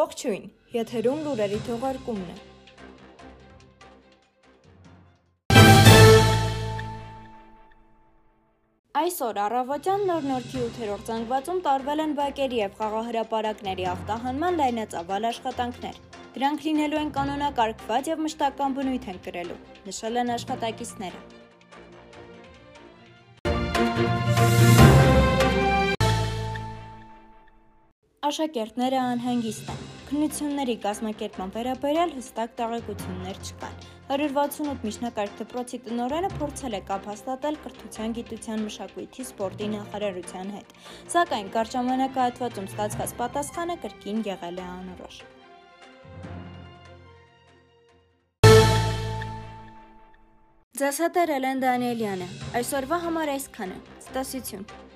Ողջույն, եթերում լուրերի թողարկումն է։ Այսօր առավոտյան նոր նորքի 8-րդ զանգվածում տարվել են բակերի եւ խաղահրապարակների ախտահանման լայնածավալ աշխատանքներ։ Դրանք լինելու են կանոնակարգված եւ մշտական բնույթ են կրելու, նշել են աշխատակիցները։ Աշակերտները անհանգիստ են։ Քննությունների կազմակերպման վերաբերյալ հստակ տեղեկություններ չկան։ 168 միջնակարգ դպրոցի տնօրենը փորձել է կապ հաստատել կրթության, գիտության, մշակույթի, սպորտի նախարարության հետ, սակայն կարճ ժամանակահատվածում ստացված պատասխանը կրկին եղել է անորոշ։ Ձեզ հետ է Էլեն Դանիելյանը։ Այսօրվա համար այսքանը։ Ցտեսություն։